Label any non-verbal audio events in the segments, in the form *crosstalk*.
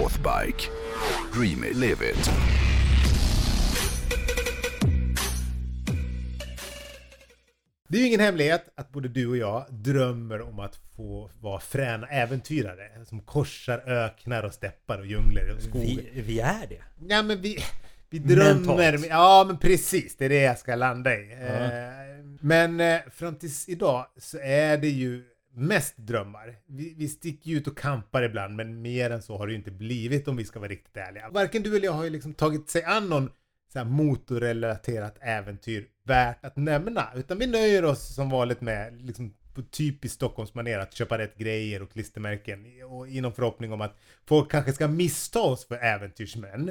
Northbike. Dream it, live it. Det är ju ingen hemlighet att både du och jag drömmer om att få vara fräna äventyrare som korsar öknar och steppar och djungler och skogar. Vi, vi är det. Ja men vi, vi drömmer. Mentalt. Ja men precis, det är det jag ska landa i. Eh, Men eh, fram tills idag så är det ju mest drömmar. Vi, vi sticker ju ut och kampar ibland men mer än så har det ju inte blivit om vi ska vara riktigt ärliga. Varken du eller jag har ju liksom tagit sig an någon så här motorrelaterat äventyr värt att nämna. Utan vi nöjer oss som vanligt med liksom på typiskt Stockholmsmanér att köpa rätt grejer och klistermärken och i någon förhoppning om att folk kanske ska missta oss för äventyrsmän.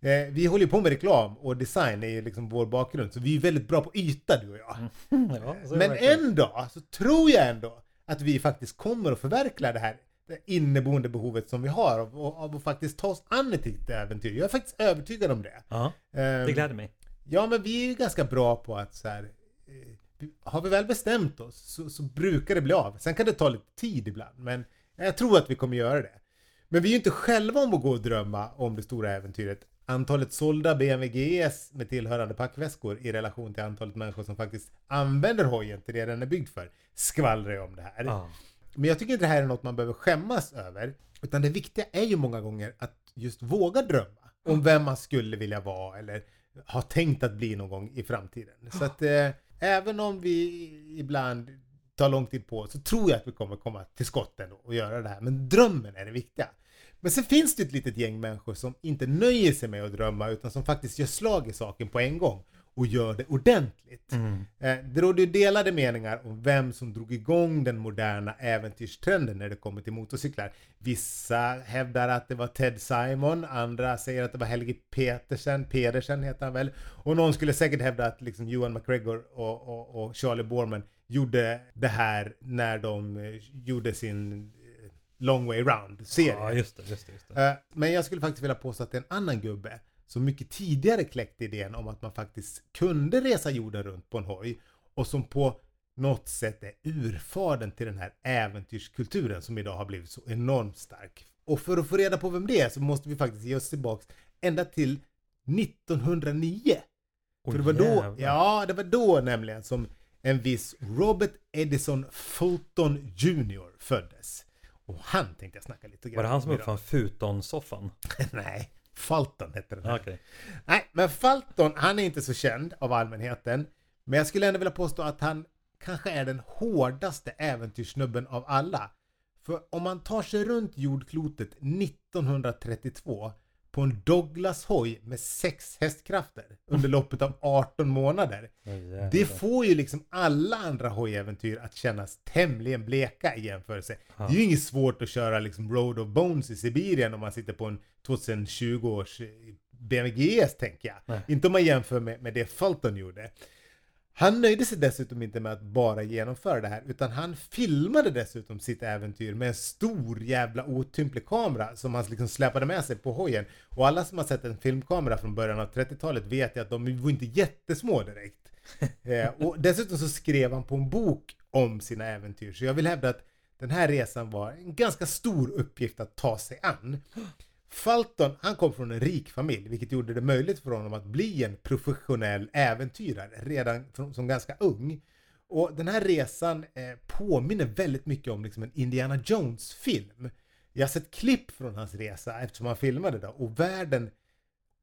Eh, vi håller ju på med reklam och design är ju liksom vår bakgrund så vi är väldigt bra på yta du och jag. *laughs* Ja, är det Men en dag så tror jag ändå att vi faktiskt kommer att förverkliga det här det inneboende behovet som vi har av, av att faktiskt ta oss an ett riktigt äventyr. Jag är faktiskt övertygad om det. Ja, Ehm, det gläder mig. Ja, men vi är ju ganska bra på att så här, eh, har vi väl bestämt oss så, så brukar det bli av. Sen kan det ta lite tid ibland, men jag tror att vi kommer göra det. Men vi är ju inte själva om att gå och drömma om det stora äventyret. Antalet sålda BMW GS med tillhörande packväskor i relation till antalet människor som faktiskt använder hojen till det den är byggd för skvallrar ju om det här. Ja. Men jag tycker inte det här är något man behöver skämmas över. Utan det viktiga är ju många gånger att just våga drömma om vem man skulle vilja vara eller har tänkt att bli någon gång i framtiden. Så att eh, även om vi ibland tar lång tid på oss så tror jag att vi kommer komma till skott ändå och göra det här. Men drömmen är det viktiga. Men sen finns det ett litet gäng människor som inte nöjer sig med att drömma utan som faktiskt gör slag i saken på en gång och gör det ordentligt. Eh, Det råder ju delade meningar om vem som drog igång den moderna äventyrstrenden när det kommer till motorcyklar. Vissa hävdar att det var Ted Simon, andra säger att det var Helge Petersen, Pedersen heter han väl. Och någon skulle säkert hävda att liksom Johan McGregor och, och, och Charlie Borman gjorde det här när de eh, gjorde sin Long Way Round-serie. ja, just det. Just det, just det. Eh, Men jag skulle faktiskt vilja påstå att det är en annan gubbe som mycket tidigare kläckte idén om att man faktiskt kunde resa jorden runt på en hoj och som på något sätt är urfadern till den här äventyrskulturen som idag har blivit så enormt stark. Och för att få reda på vem det är så måste vi faktiskt ge oss tillbaks ända till 1909. Oj, För det var då, ja, det var då nämligen som en viss Robert Edison Fulton Jr. föddes. Och han tänkte jag snacka lite grann Var det han som uppfann Futon-soffan? *laughs* Nej, Fulton hette den här. Okej. Nej, men Fulton, han är inte så känd av allmänheten. Men jag skulle ändå vilja påstå att han kanske är den hårdaste äventyrssnubben av alla. För om man tar sig runt jordklotet 1932 på en Douglas-hoj med 6 hästkrafter under *laughs* loppet av 18 månader. Jävlar. Det får ju liksom alla andra hojäventyr att kännas tämligen bleka i jämförelse. Ja. Det är ju inget svårt att köra liksom Road of Bones i Sibirien om man sitter på en 2020 års eh, BMW GS tänker jag. Nej. Inte om man jämför med, med det Fulton gjorde. Han nöjde sig dessutom inte med att bara genomföra det här utan han filmade dessutom sitt äventyr med en stor jävla otymplig kamera som han liksom släpade med sig på hojen. Och alla som har sett en filmkamera från början av 30-talet vet ju att de var inte jättesmå direkt. *laughs* Eh, och dessutom så skrev han på en bok om sina äventyr. Så jag vill hävda att den här resan var en ganska stor uppgift att ta sig an. Fulton, han kom från en rik familj, vilket gjorde det möjligt för honom att bli en professionell äventyrare redan från, som ganska ung. Och den här resan eh, påminner väldigt mycket om liksom en Indiana Jones-film. Jag har sett klipp från hans resa eftersom han filmade då och världen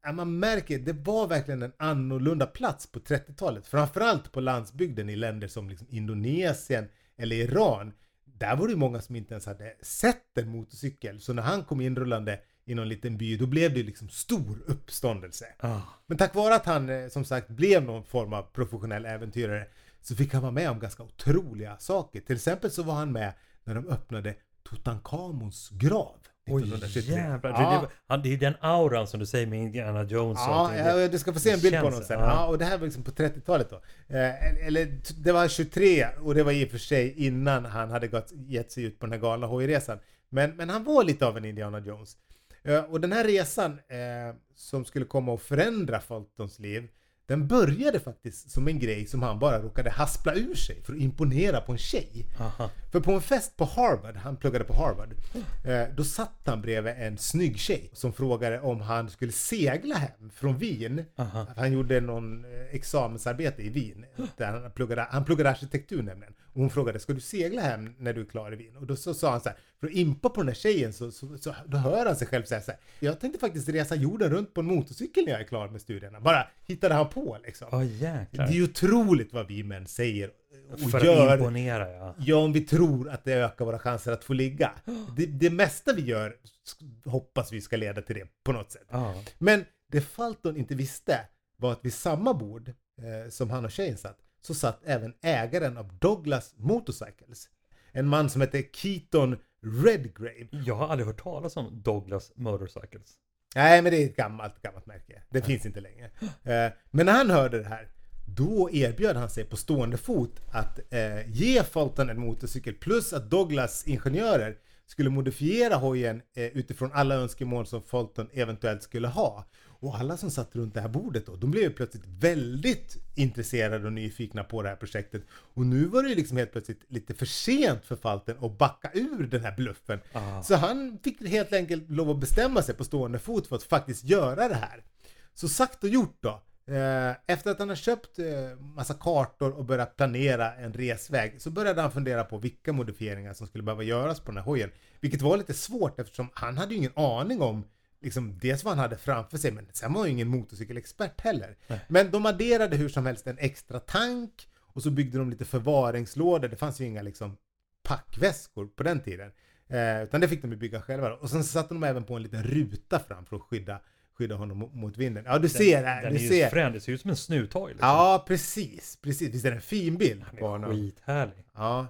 Ja, man märker, det var verkligen en annorlunda plats på 30-talet. Framförallt på landsbygden i länder som liksom Indonesien eller Iran. Där var det ju många som inte ens hade sett en motorcykel. Så när han kom inrullande i någon liten by, då blev det liksom stor uppståndelse. Ah, Men tack vare att han eh, som sagt blev någon form av professionell äventyrare så fick han vara med om ganska otroliga saker. Till exempel så var han med när de öppnade Tutankhamons grav oj 1923. jävlar. Ja. Det, det, han- det är den auran som du säger med Indiana Jones. Ja, ja, du ska få se en bild på honom sen. ja. Ja, och det här var liksom på 30-talet då. Eh, eller det var 23 och det var i och för sig innan han hade gått, gett sig ut på den här galna hojresan. Men, men han var lite av en Indiana Jones. Eh, och den här resan eh, som skulle komma att förändra Fultons liv, den började faktiskt som en grej som han bara råkade haspla ur sig för att imponera på en tjej. Aha. För på en fest på Harvard, han pluggade på Harvard, eh, då satt han bredvid en snygg tjej som frågade om han skulle segla hem från Wien. Aha. Han gjorde någon eh, examensarbete i Wien. Där han, pluggade, han pluggade arkitektur nämligen. Och hon frågade, ska du segla hem när du är klar i Wien? Och då så sa han så här, för att impa på den här tjejen så, så, så då hör han sig själv säga så här, jag tänkte faktiskt resa jorden runt på en motorcykel när jag är klar med studierna. Bara hittade han på liksom. Det jäklar. är ju otroligt vad vi män säger och För att gör. imponera ja. Ja, om vi tror att det ökar våra chanser att få ligga. *gasps* Det, det mesta vi gör hoppas vi ska leda till det på något sätt. Ja. Men det Falton inte visste var att vid samma bord eh, som han och tjejen satt så satt även ägaren av Douglas Motorcycles. En man som hette Keaton Redgrave. Jag har aldrig hört talas om Douglas Motorcycles. Nej, men det är ett gammalt, gammalt märke. Det finns inte längre. Eh, men när han hörde det här, då erbjöd han sig på stående fot att eh, ge Fulton en motorcykel plus att Douglas ingenjörer skulle modifiera hojen eh, utifrån alla önskemål som Fulton eventuellt skulle ha. Och alla som satt runt det här bordet då, de blev ju plötsligt väldigt intresserade och nyfikna på det här projektet. Och nu var det ju liksom helt plötsligt lite för sent för Fulton att backa ur den här bluffen. Ah. Så han fick helt enkelt lov att bestämma sig på stående fot för att faktiskt göra det här. Så sagt och gjort då. Eh, Efter att han har köpt eh, massa kartor och börjat planera en resväg så började han fundera på vilka modifieringar som skulle behöva göras på den här hojen. Vilket var lite svårt eftersom han hade ju ingen aning om liksom dels vad han hade framför sig men sen var han ju ingen motorcykelexpert heller. Men de adderade hur som helst en extra tank och så byggde de lite förvaringslådor. Det fanns ju inga liksom packväskor på den tiden. Eh, utan det fick de bygga själva. Och sen satte de även på en liten ruta fram för att skydda, skydda honom mo- mot vinden. Ja, du ser här. Den Du är ju frän, det ser ut som en snuthoj liksom. Ja, precis. Precis. Visst är det en fin bild? Den på är honom? skithärlig. Ja.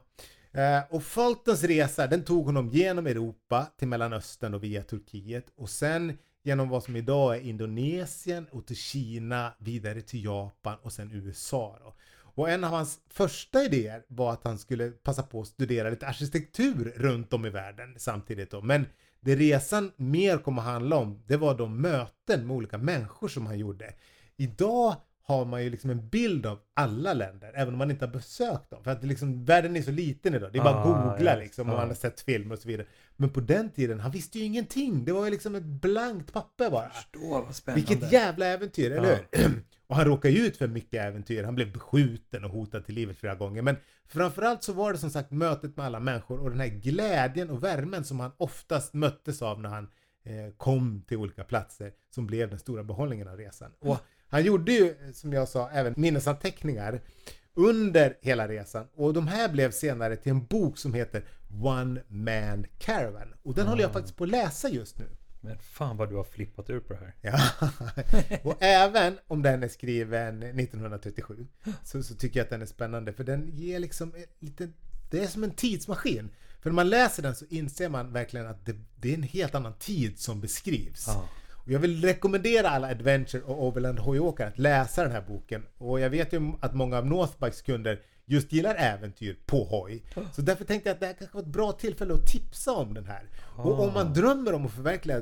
Eh, och Fultons resa, den tog honom genom Europa till Mellanöstern och via Turkiet och sen genom vad som idag är Indonesien och till Kina, vidare till Japan och sen USA. Då. Och en av hans första idéer var att han skulle passa på att studera lite arkitektur runt om i världen samtidigt då. Men det resan mer kom att handla om, det var de möten med olika människor som han gjorde. Idag har man ju liksom en bild av alla länder, även om man inte har besökt dem. För att liksom, världen är så liten idag. Det är bara att Ah, googla ja, liksom och man har sett filmer och så vidare. Men på den tiden, han visste ju ingenting. Det var ju liksom ett blankt papper bara. Förstå vad spännande. Vilket jävla äventyr, eller hur? *clears throat* Och han råkade ju ut för mycket äventyr. Han blev beskjuten och hotad till livet flera gånger. Men framförallt så var det som sagt mötet med alla människor och den här glädjen och värmen som han oftast möttes av när han eh, kom till olika platser som blev den stora behållningen av resan. Och han gjorde ju, som jag sa, även minnesanteckningar under hela resan. Och de här blev senare till en bok som heter One Man Caravan. Och den håller jag faktiskt på att läsa just nu. Men fan vad du har flippat ur på det här. Ja. *laughs* Och även om den är skriven 1937 så, så tycker jag att den är spännande för den ger liksom en liten, det är som en tidsmaskin. För när man läser den så inser man verkligen att det, det är en helt annan tid som beskrivs. Ja. Och jag vill rekommendera alla Adventure och Overland hojåkare att läsa den här boken. Och jag vet ju att många av Northbikes kunder just gillar äventyr på hoj. Så därför tänkte jag att det här kanske var ett bra tillfälle att tipsa om den här. Och om man drömmer om att förverkliga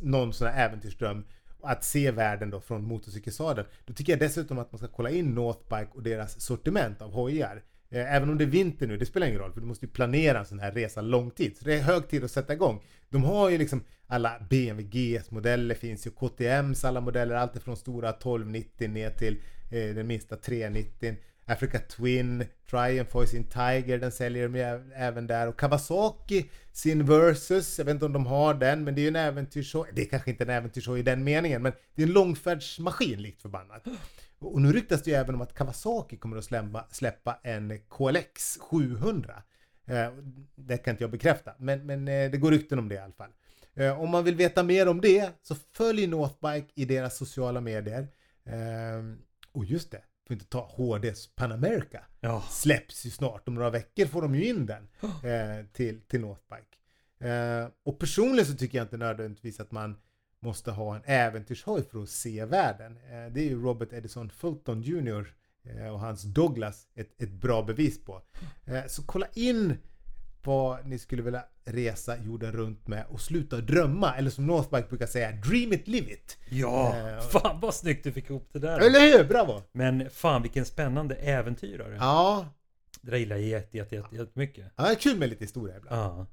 någon sån här äventyrsdröm att se världen då från motorcykelsadeln. Då tycker jag dessutom att man ska kolla in Northbike och deras sortiment av hojar. Eh, Även om det är vinter nu, det spelar ingen roll för du måste ju planera en sån här resa lång tid. Så det är hög tid att sätta igång. De har ju liksom alla BMW GS-modeller finns ju, KTMs alla modeller, allt ifrån stora 1290 ner till eh, den minsta 390. Africa Twin, Triumph har ju sin Tiger, den säljer de ju även där. Och Kawasaki, sin Versus, jag vet inte om de har den, men det är ju en äventyrshoj. Det är kanske inte en äventyrshoj i den meningen, men det är en långfärdsmaskin likt förbannat. Och nu ryktas det ju även om att Kawasaki kommer att släppa, släppa en KLX 700. Eh, det kan inte jag bekräfta, men, men eh, det går rykten om det i alla fall. Eh, om man vill veta mer om det så följ Northbike i deras sociala medier. Och just det, får inte ta HDs Pan America. Ja. Släpps ju snart, om några veckor får de ju in den *gasps* eh, till, till Northbike. Eh, och personligen så tycker jag inte nödvändigtvis att man måste ha en äventyrshoj för att se världen. Eh, det är ju Robert Edison Fulton Jr. Eh, och hans Douglas ett, ett bra bevis på. Eh, så kolla in vad ni skulle vilja resa jorden runt med och sluta drömma. Eller som Northbike brukar säga, dream it, live it. Ja, Eh, fan vad snyggt du fick ihop det där. Eller hur? Bravo! Men fan vilken spännande äventyrare. Ja, Det där gillar jag jätte, jätte, jätte, jättemycket. ja kul med lite historia ibland. Ja.